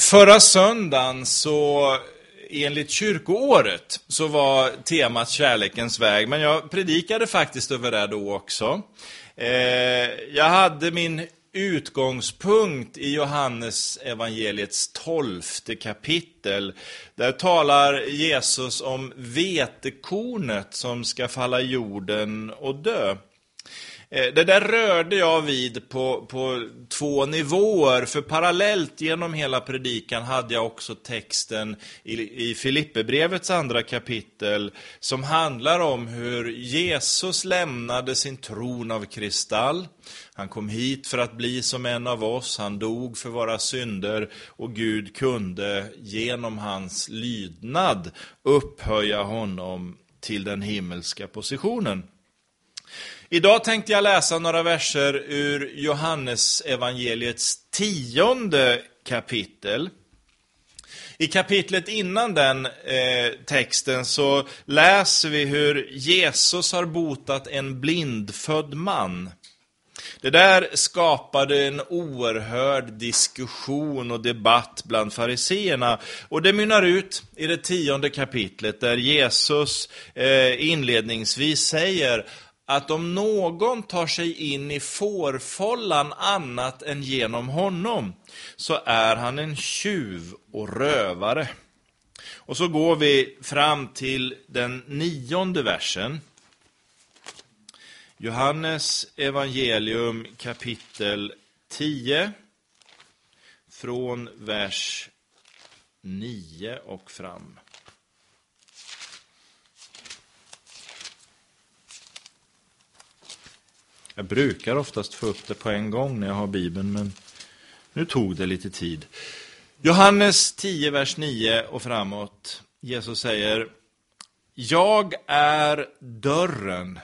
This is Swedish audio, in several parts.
Förra söndagen så enligt kyrkoåret så var temat kärlekens väg, men jag predikade faktiskt över det då också. Eh, jag hade min utgångspunkt i Johannes evangeliets tolfte kapitel. Där talar Jesus om vetekornet som ska falla i jorden och dö. Eh, det där rörde jag vid på, på två nivåer, för parallellt genom hela predikan hade jag också texten i, i Filipperbrevets andra kapitel som handlar om hur Jesus lämnade sin tron av kristall. Han kom hit för att bli som en av oss, han dog för våra synder och Gud kunde genom hans lydnad upphöja honom till den himmelska positionen. Idag tänkte jag läsa några verser ur Johannes evangeliets tionde kapitel. I kapitlet innan den eh, texten så läser vi hur Jesus har botat en blindfödd man. Det där skapade en oerhörd diskussion och debatt bland fariseerna. Och det mynnar ut i det tionde kapitlet där Jesus eh, inledningsvis säger att om någon tar sig in i fårfållan annat än genom honom, så är han en tjuv och rövare. Och så går vi fram till den nionde versen. Johannes evangelium kapitel 10, från vers 9 och fram. Jag brukar oftast få upp det på en gång när jag har Bibeln, men nu tog det lite tid. Johannes 10, vers 9 och framåt. Jesus säger, Jag är dörren.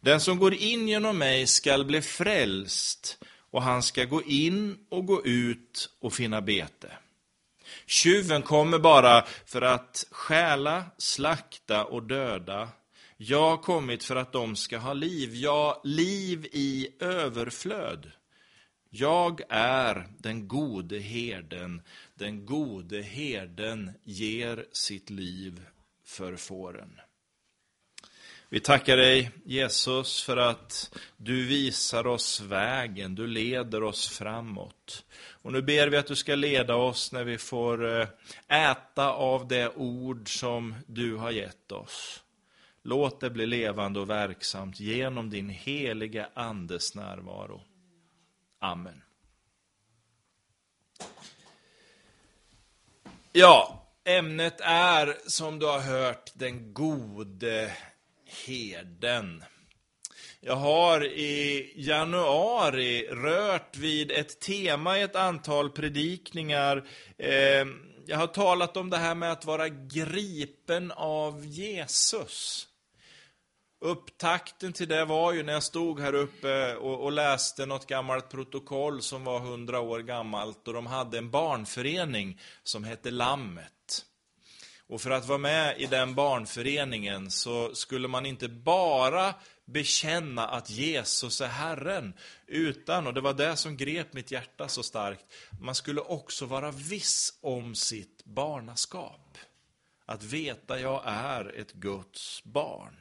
Den som går in genom mig skall bli frälst, och han ska gå in och gå ut och finna bete. Tjuven kommer bara för att stjäla, slakta och döda. Jag har kommit för att de ska ha liv, ja, liv i överflöd. Jag är den gode herden, den gode herden ger sitt liv för fåren. Vi tackar dig, Jesus, för att du visar oss vägen, du leder oss framåt. Och nu ber vi att du ska leda oss när vi får eh, äta av det ord som du har gett oss. Låt det bli levande och verksamt genom din heliga Andes närvaro. Amen. Ja, ämnet är som du har hört den gode herden. Jag har i januari rört vid ett tema i ett antal predikningar. Eh, jag har talat om det här med att vara gripen av Jesus. Upptakten till det var ju när jag stod här uppe och, och, läste något gammalt protokoll som var hundra år gammalt och de hade en barnförening som hette Lammet. Och för att vara med i den barnföreningen så skulle man inte bara bekänna att Jesus är Herren, utan, och det var det som grep mitt hjärta så starkt, man skulle också vara viss om sitt barnaskap. Att veta jag är ett Guds barn.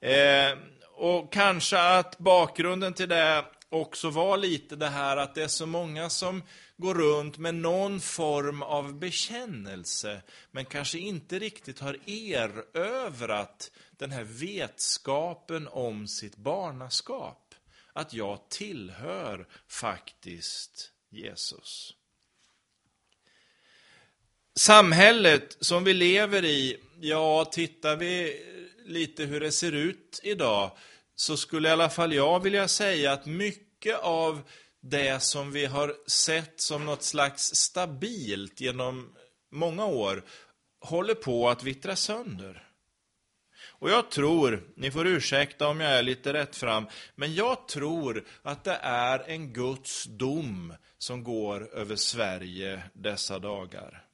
Eh, och kanske att bakgrunden till det också var lite det här att det är så många som går runt med någon form av bekännelse, men kanske inte riktigt har erövrat den här vetskapen om sitt barnaskap. Att jag tillhör faktiskt Jesus. Samhället som vi lever i, ja, tittar vi lite hur det ser ut idag, så skulle i alla fall jag vilja säga att mycket av det som vi har sett som något slags stabilt genom många år håller på att vittra sönder. Och jag tror, ni får ursäkta om jag är lite rätt fram, men jag tror att det är en Guds dom som går över Sverige dessa dagar.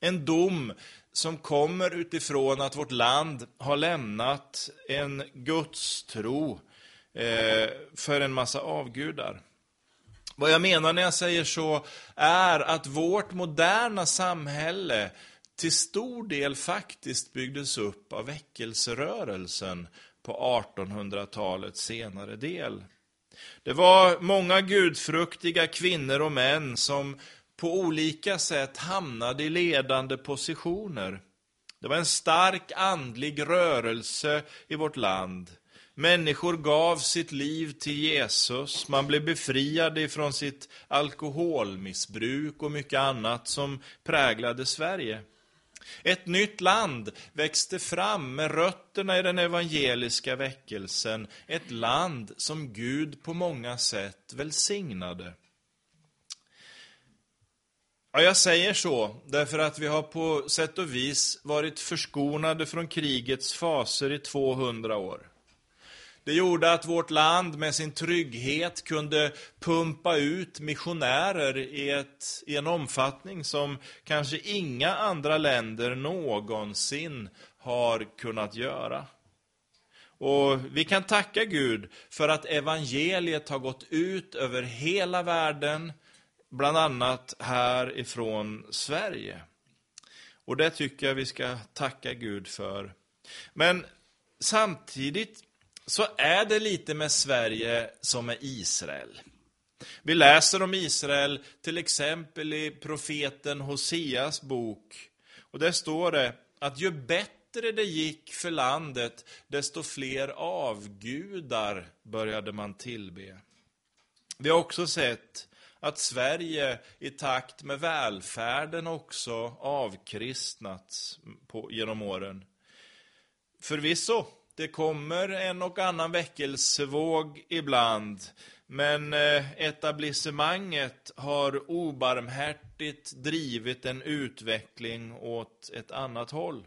En dom som kommer utifrån att vårt land har lämnat en gudstro eh, för en massa avgudar. Vad jag menar när jag säger så är att vårt moderna samhälle till stor del faktiskt byggdes upp av väckelserörelsen på 1800-talets senare del. Det var många gudfruktiga kvinnor och män som på olika sätt hamnade i ledande positioner. Det var en stark andlig rörelse i vårt land. Människor gav sitt liv till Jesus, man blev befriade ifrån sitt alkoholmissbruk och mycket annat som präglade Sverige. Ett nytt land växte fram med rötterna i den evangeliska väckelsen, ett land som Gud på många sätt välsignade. Ja, jag säger så därför att vi har på sätt och vis varit förskonade från krigets faser i 200 år. Det gjorde att vårt land med sin trygghet kunde pumpa ut missionärer i, ett, i en omfattning som kanske inga andra länder någonsin har kunnat göra. Och vi kan tacka Gud för att evangeliet har gått ut över hela världen, bland annat härifrån Sverige. Och det tycker jag vi ska tacka Gud för. Men samtidigt så är det lite med Sverige som med Israel. Vi läser om Israel till exempel i profeten Hoseas bok. Och där står det att ju bättre det gick för landet, desto fler avgudar började man tillbe. Vi har också sett att Sverige i takt med välfärden också avkristnats på, genom åren. Förvisso det kommer en och annan väckelsevåg ibland, men eh, etablissemanget har obarmhärtigt drivit en utveckling åt ett annat håll.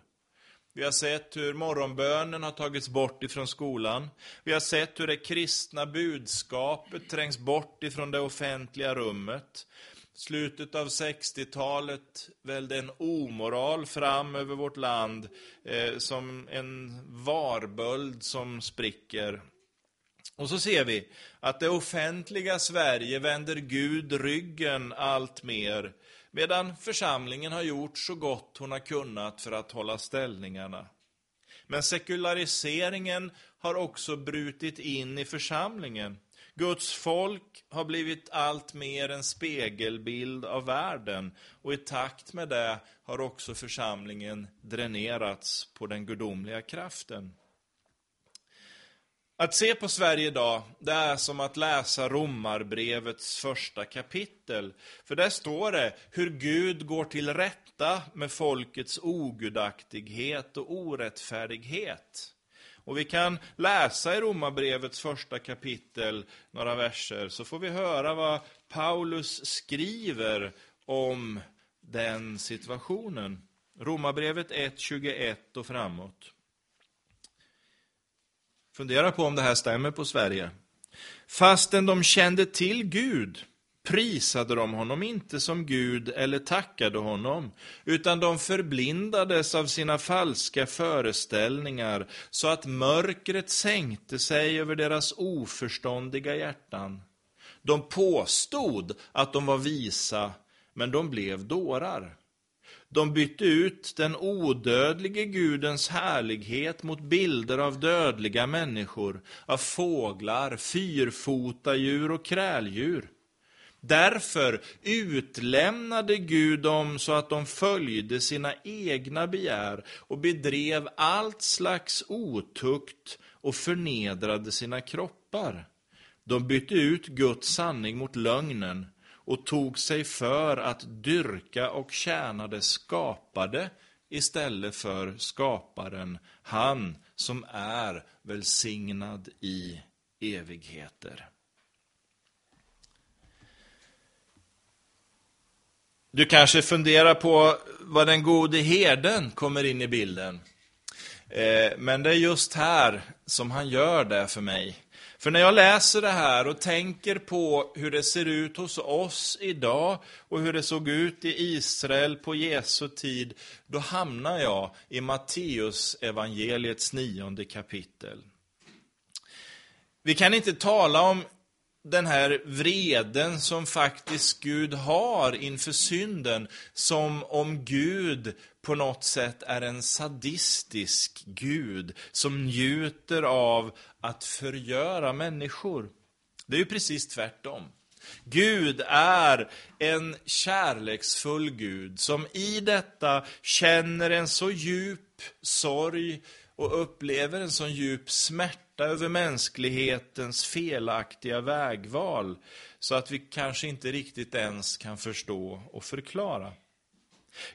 Vi har sett hur morgonbönen har tagits bort ifrån skolan. Vi har sett hur det kristna budskapet trängs bort ifrån det offentliga rummet slutet av 60-talet välde en omoral fram över vårt land eh, som en varböld som spricker. Och så ser vi att det offentliga Sverige vänder Gud ryggen allt mer medan församlingen har gjort så gott hon har kunnat för att hålla ställningarna. Men sekulariseringen har också brutit in i församlingen. Guds folk har blivit allt mer en spegelbild av världen och i takt med det har också församlingen dränerats på den gudomliga kraften. Att se på Sverige idag, det är som att läsa Romarbrevets första kapitel. För där står det hur Gud går till rätta med folkets ogudaktighet och orättfärdighet. Och vi kan läsa i Romarbrevets första kapitel några verser, så får vi höra vad Paulus skriver om den situationen. Romarbrevet 1.21 och framåt. Fundera på om det här stämmer på Sverige. Fastän de kände till Gud prisade de honom inte som Gud eller tackade honom, utan de förblindades av sina falska föreställningar, så att mörkret sänkte sig över deras oförståndiga hjärtan. De påstod att de var visa, men de blev dårar. De bytte ut den odödlige Gudens härlighet mot bilder av dödliga människor, av fåglar, fyrfotadjur och kräldjur. Därför utlämnade Gud dem så att de följde sina egna begär och bedrev allt slags otukt och förnedrade sina kroppar. De bytte ut Guds sanning mot lögnen och tog sig för att dyrka och tjäna det skapade istället för skaparen, han som är välsignad i evigheter. Du kanske funderar på var den gode herden kommer in i bilden. Eh, men det är just här som han gör det för mig. För när jag läser det här och tänker på hur det ser ut hos oss idag och hur det såg ut i Israel på Jesu tid, då hamnar jag i Matteus evangeliets nionde kapitel. Vi kan inte tala om den här vreden som faktiskt Gud har inför synden, som om Gud på något sätt är en sadistisk Gud som njuter av att förgöra människor. Det är ju precis tvärtom. Gud är en kärleksfull Gud som i detta känner en så djup sorg och upplever en så djup smärta över mänsklighetens felaktiga vägval så att vi kanske inte riktigt ens kan förstå och förklara.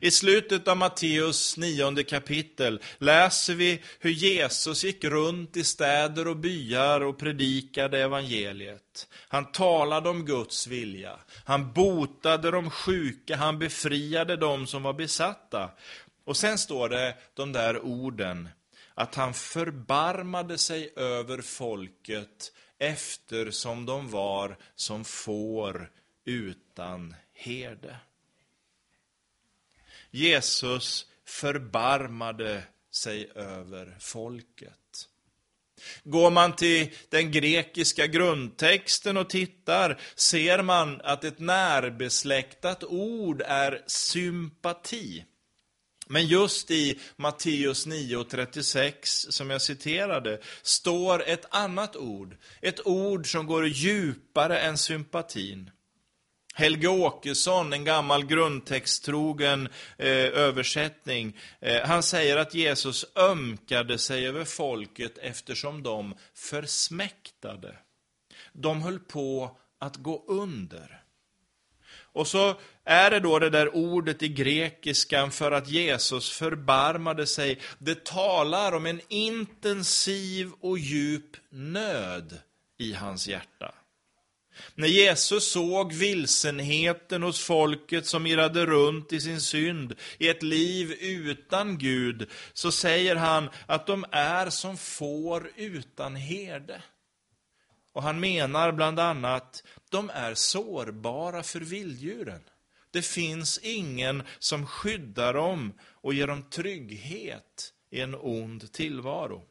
I slutet av Matteus nionde kapitel läser vi hur Jesus gick runt i städer och byar och predikade evangeliet. Han talade om Guds vilja. Han botade de sjuka, han befriade de som var besatta. Och sen står det de där orden, att han förbarmade sig över folket eftersom de var som får utan herde. Jesus förbarmade sig över folket. Går man till den grekiska grundtexten och tittar ser man att ett närbesläktat ord är sympati. Men just i Matteus 9.36, som jag citerade, står ett annat ord. Ett ord som går djupare än sympatin. Helge Åkesson, en gammal grundtexttrogen eh, översättning, eh, han säger att Jesus ömkade sig över folket eftersom de försmäktade. De höll på att gå under. Och så är det då det där ordet i grekiskan för att Jesus förbarmade sig. Det talar om en intensiv och djup nöd i hans hjärta. När Jesus såg vilsenheten hos folket som irrade runt i sin synd, i ett liv utan Gud, så säger han att de är som får utan herde. Och han menar bland annat, de är sårbara för vilddjuren. Det finns ingen som skyddar dem och ger dem trygghet i en ond tillvaro.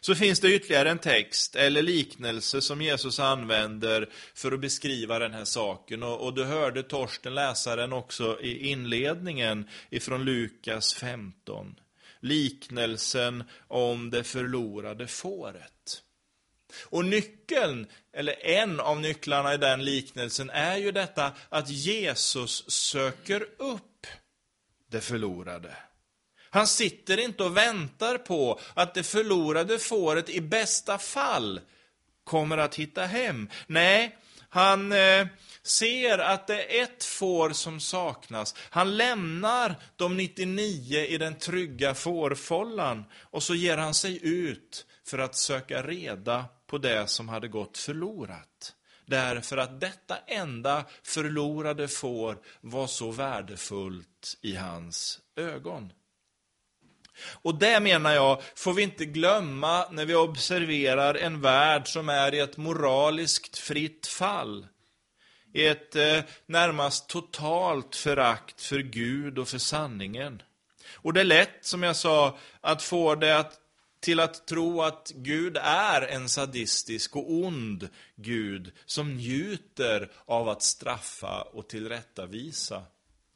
Så finns det ytterligare en text eller liknelse som Jesus använder för att beskriva den här saken. Och, och du hörde Torsten läsa den också i inledningen ifrån Lukas 15. Liknelsen om det förlorade fåret. Och nyckeln, eller en av nycklarna i den liknelsen, är ju detta att Jesus söker upp det förlorade. Han sitter inte och väntar på att det förlorade fåret i bästa fall kommer att hitta hem. Nej, han eh, ser att det är ett får som saknas. Han lämnar de 99 i den trygga fårfållan och så ger han sig ut för att söka reda på det som hade gått förlorat. Därför att detta enda förlorade får var så värdefullt i hans ögon. Och det menar jag, får vi inte glömma när vi observerar en värld som är i ett moraliskt fritt fall. I ett eh, närmast totalt förakt för Gud och för sanningen. Och det är lätt, som jag sa, att få det att, till att tro att Gud är en sadistisk och ond Gud som njuter av att straffa och tillrättavisa.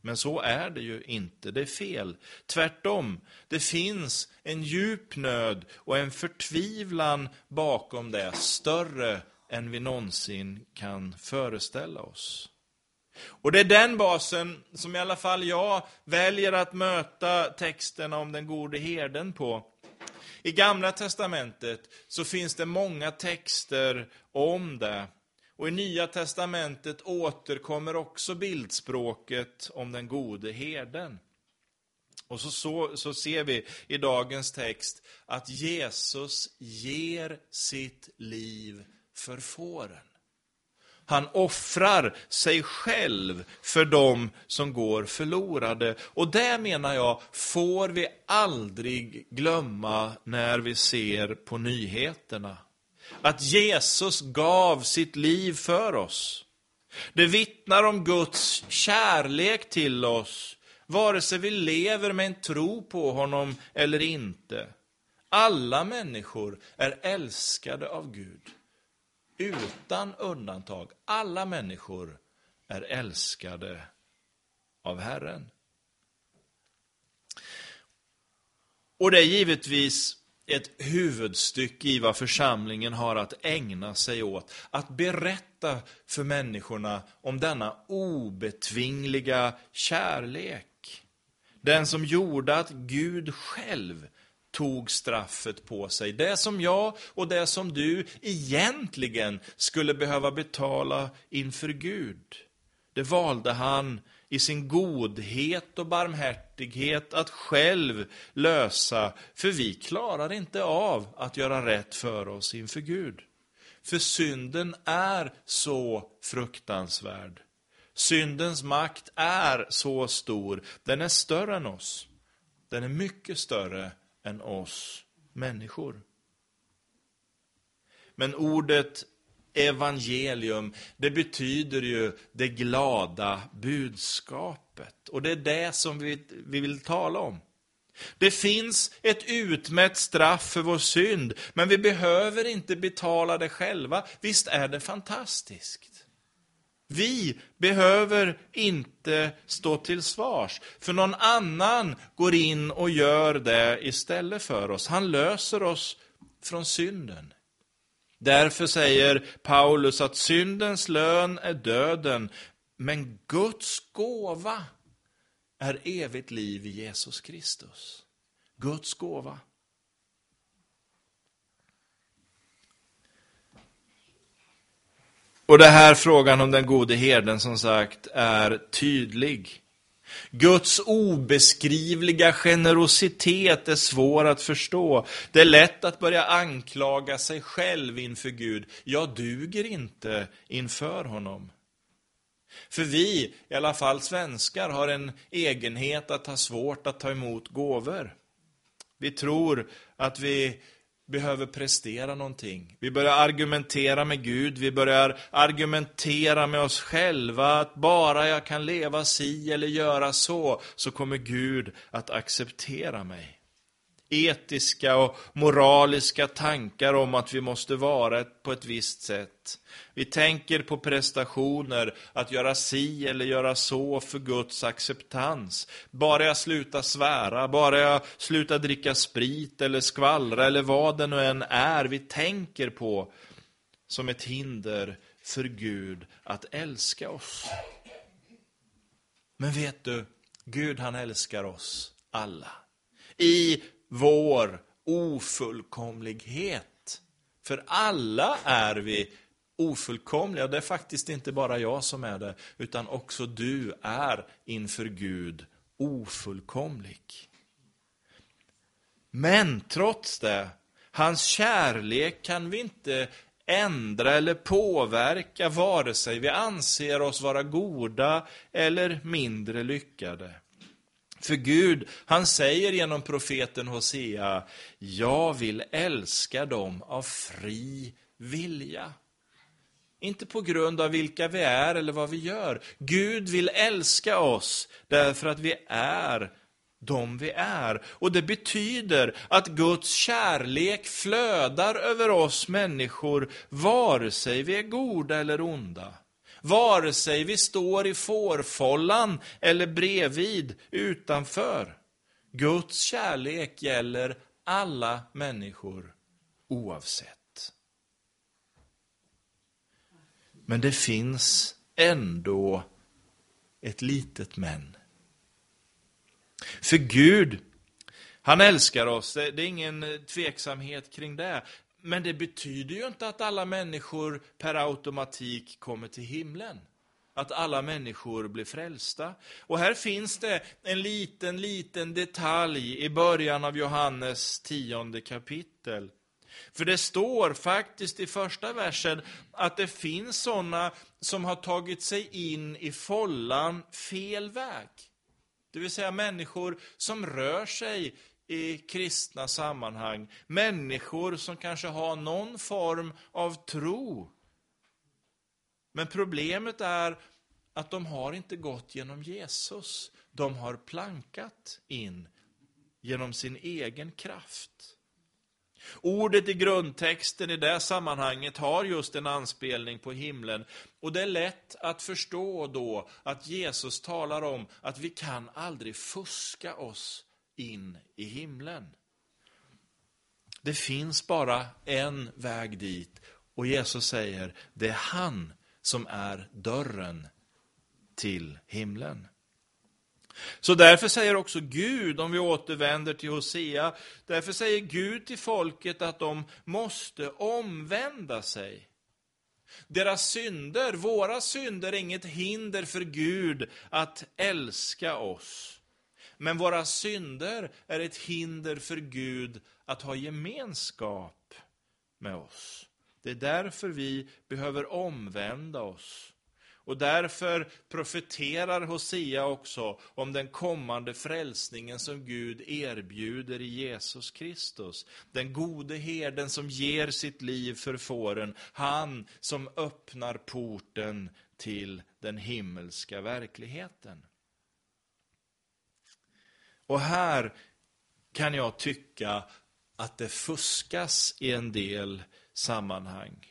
Men så är det ju inte, det är fel. Tvärtom, det finns en djup nöd och en förtvivlan bakom det, större än vi någonsin kan föreställa oss. Och det är den basen som i alla fall jag väljer att möta texterna om den gode herden på. I Gamla Testamentet så finns det många texter om det. Och i Nya Testamentet återkommer också bildspråket om den gode herden. Och så, så, så ser vi i dagens text att Jesus ger sitt liv för fåren. Han offrar sig själv för dem som går förlorade. Och det menar jag får vi aldrig glömma när vi ser på nyheterna att Jesus gav sitt liv för oss. Det vittnar om Guds kärlek till oss, vare sig vi lever med en tro på honom eller inte. Alla människor är älskade av Gud utan undantag, alla människor är älskade av Herren. Och det är givetvis ett huvudstycke i vad församlingen har att ägna sig åt. Att berätta för människorna om denna obetvingliga kärlek. Den som gjorde att Gud själv tog straffet på sig. Det som jag och det som du egentligen skulle behöva betala inför Gud. Det valde han i sin godhet och barmhärtighet att själv lösa, för vi klarar inte av att göra rätt för oss inför Gud. För synden är så fruktansvärd. Syndens makt är så stor. Den är större än oss. Den är mycket större än oss människor. Men ordet evangelium, det betyder ju det glada budskapet. Och det är det som vi, vi vill tala om. Det finns ett utmätt straff för vår synd, men vi behöver inte betala det själva. Visst är det fantastiskt? Vi behöver inte stå till svars, för någon annan går in och gör det istället för oss. Han löser oss från synden. Därför säger Paulus att syndens lön är döden, men Guds gåva är evigt liv i Jesus Kristus. Guds gåva. Och det här frågan om den gode herden som sagt är tydlig. Guds obeskrivliga generositet är svår att förstå. Det är lätt att börja anklaga sig själv inför Gud. Jag duger inte inför honom. För vi, i alla fall svenskar, har en egenhet att ha svårt att ta emot gåvor. Vi tror att vi behöver prestera någonting. Vi börjar argumentera med Gud, vi börjar argumentera med oss själva. Att bara jag kan leva si eller göra så, så kommer Gud att acceptera mig etiska och moraliska tankar om att vi måste vara på ett visst sätt. Vi tänker på prestationer, att göra si eller göra så för Guds acceptans. Bara jag slutar svära, bara jag slutar dricka sprit eller skvallra eller vad det nu än är vi tänker på som ett hinder för Gud att älska oss. Men vet du, Gud han älskar oss alla. I vår ofullkomlighet. För alla är vi ofullkomliga. Det är faktiskt inte bara jag som är det, utan också du är inför Gud ofullkomlig. Men trots det, hans kärlek kan vi inte ändra eller påverka vare sig vi anser oss vara goda eller mindre lyckade. För Gud, han säger genom profeten Hosea, jag vill älska dem av fri vilja. Inte på grund av vilka vi är eller vad vi gör. Gud vill älska oss därför att vi är de vi är. Och det betyder att Guds kärlek flödar över oss människor, vare sig vi är goda eller onda vare sig vi står i fårfållan eller bredvid utanför. Guds kärlek gäller alla människor oavsett. Men det finns ändå ett litet men. För Gud, han älskar oss, det är ingen tveksamhet kring det. Men det betyder ju inte att alla människor per automatik kommer till himlen. Att alla människor blir frälsta. Och här finns det en liten, liten detalj i början av Johannes tionde kapitel. För det står faktiskt i första versen att det finns sådana som har tagit sig in i follan fel väg. Det vill säga människor som rör sig i kristna sammanhang. Människor som kanske har någon form av tro. Men problemet är att de har inte gått genom Jesus. De har plankat in genom sin egen kraft. Ordet i grundtexten i det sammanhanget har just en anspelning på himlen. Och det är lätt att förstå då att Jesus talar om att vi kan aldrig fuska oss in i himlen. Det finns bara en väg dit och Jesus säger, det är han som är dörren till himlen. Så därför säger också Gud, om vi återvänder till Hosea, därför säger Gud till folket att de måste omvända sig. Deras synder, våra synder, är inget hinder för Gud att älska oss. Men våra synder är ett hinder för Gud att ha gemenskap med oss. Det är därför vi behöver omvända oss. Och därför profeterar Hosea också om den kommande frälsningen som Gud erbjuder i Jesus Kristus. Den gode herden som ger sitt liv för fåren, han som öppnar porten till den himmelska verkligheten. Och här kan jag tycka att det fuskas i en del sammanhang.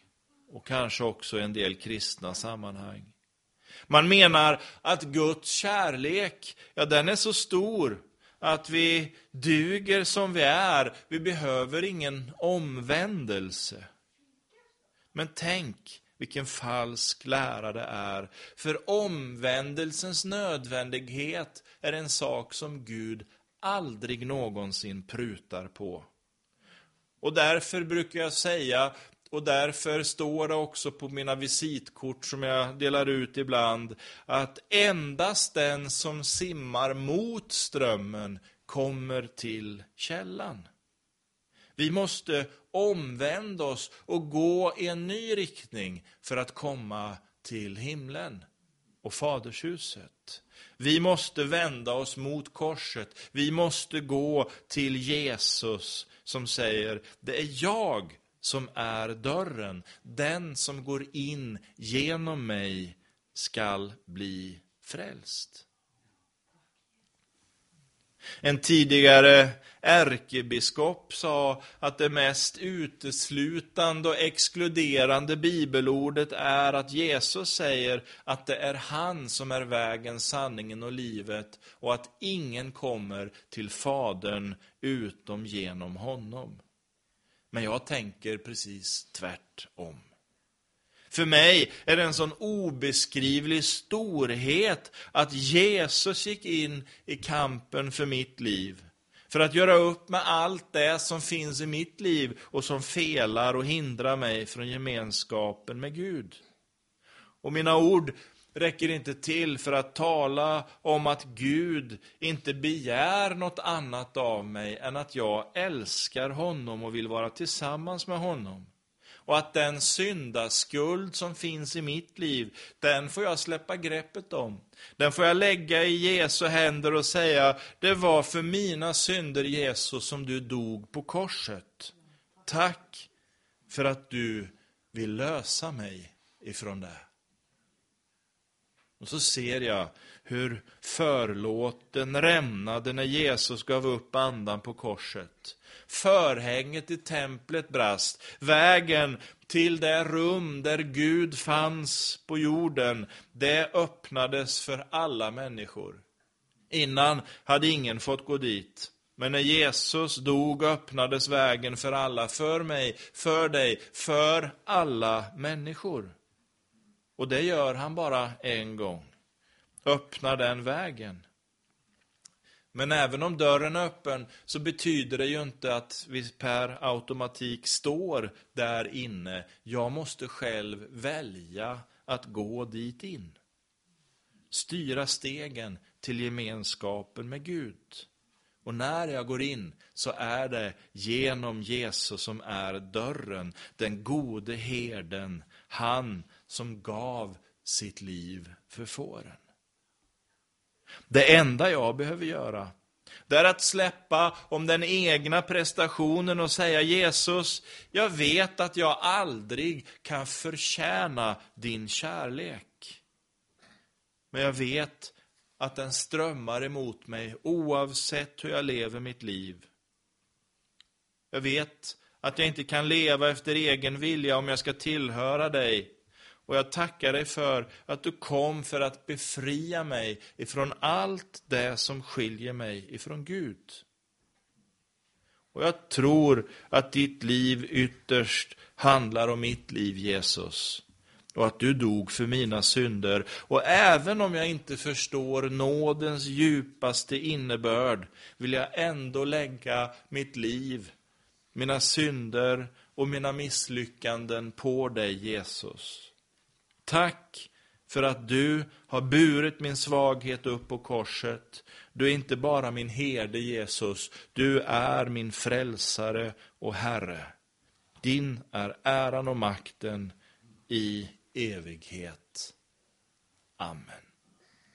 Och kanske också i en del kristna sammanhang. Man menar att Guds kärlek, ja den är så stor att vi duger som vi är. Vi behöver ingen omvändelse. Men tänk vilken falsk lära det är. För omvändelsens nödvändighet är en sak som Gud aldrig någonsin prutar på. Och därför brukar jag säga och därför står det också på mina visitkort som jag delar ut ibland, att endast den som simmar mot strömmen kommer till källan. Vi måste omvända oss och gå i en ny riktning för att komma till himlen och fadershuset. Vi måste vända oss mot korset. Vi måste gå till Jesus som säger, det är jag som är dörren. Den som går in genom mig skall bli frälst. En tidigare ärkebiskop sa att det mest uteslutande och exkluderande bibelordet är att Jesus säger att det är han som är vägen, sanningen och livet och att ingen kommer till Fadern utom genom honom. Men jag tänker precis tvärtom. För mig är det en sån obeskrivlig storhet att Jesus gick in i kampen för mitt liv. För att göra upp med allt det som finns i mitt liv och som felar och hindrar mig från gemenskapen med Gud. Och mina ord räcker inte till för att tala om att Gud inte begär något annat av mig än att jag älskar honom och vill vara tillsammans med honom. Och att den syndaskuld som finns i mitt liv, den får jag släppa greppet om. Den får jag lägga i Jesu händer och säga, det var för mina synder Jesus som du dog på korset. Tack för att du vill lösa mig ifrån det. Och så ser jag hur förlåten rämnade när Jesus gav upp andan på korset. Förhänget i templet brast. Vägen till det rum där Gud fanns på jorden, det öppnades för alla människor. Innan hade ingen fått gå dit. Men när Jesus dog öppnades vägen för alla, för mig, för dig, för alla människor. Och det gör han bara en gång. Öppnar den vägen. Men även om dörren är öppen så betyder det ju inte att vi per automatik står där inne. Jag måste själv välja att gå dit in. Styra stegen till gemenskapen med Gud. Och när jag går in så är det genom Jesus som är dörren, den gode herden, han som gav sitt liv för fåren. Det enda jag behöver göra, det är att släppa om den egna prestationen och säga Jesus, jag vet att jag aldrig kan förtjäna din kärlek. Men jag vet att den strömmar emot mig oavsett hur jag lever mitt liv. Jag vet att jag inte kan leva efter egen vilja om jag ska tillhöra dig. Och jag tackar dig för att du kom för att befria mig ifrån allt det som skiljer mig ifrån Gud. Och jag tror att ditt liv ytterst handlar om mitt liv, Jesus. Och att du dog för mina synder. Och även om jag inte förstår nådens djupaste innebörd, vill jag ändå lägga mitt liv, mina synder och mina misslyckanden på dig, Jesus. Tack för att du har burit min svaghet upp på korset. Du är inte bara min herde, Jesus. Du är min frälsare och Herre. Din är äran och makten i evighet. Amen.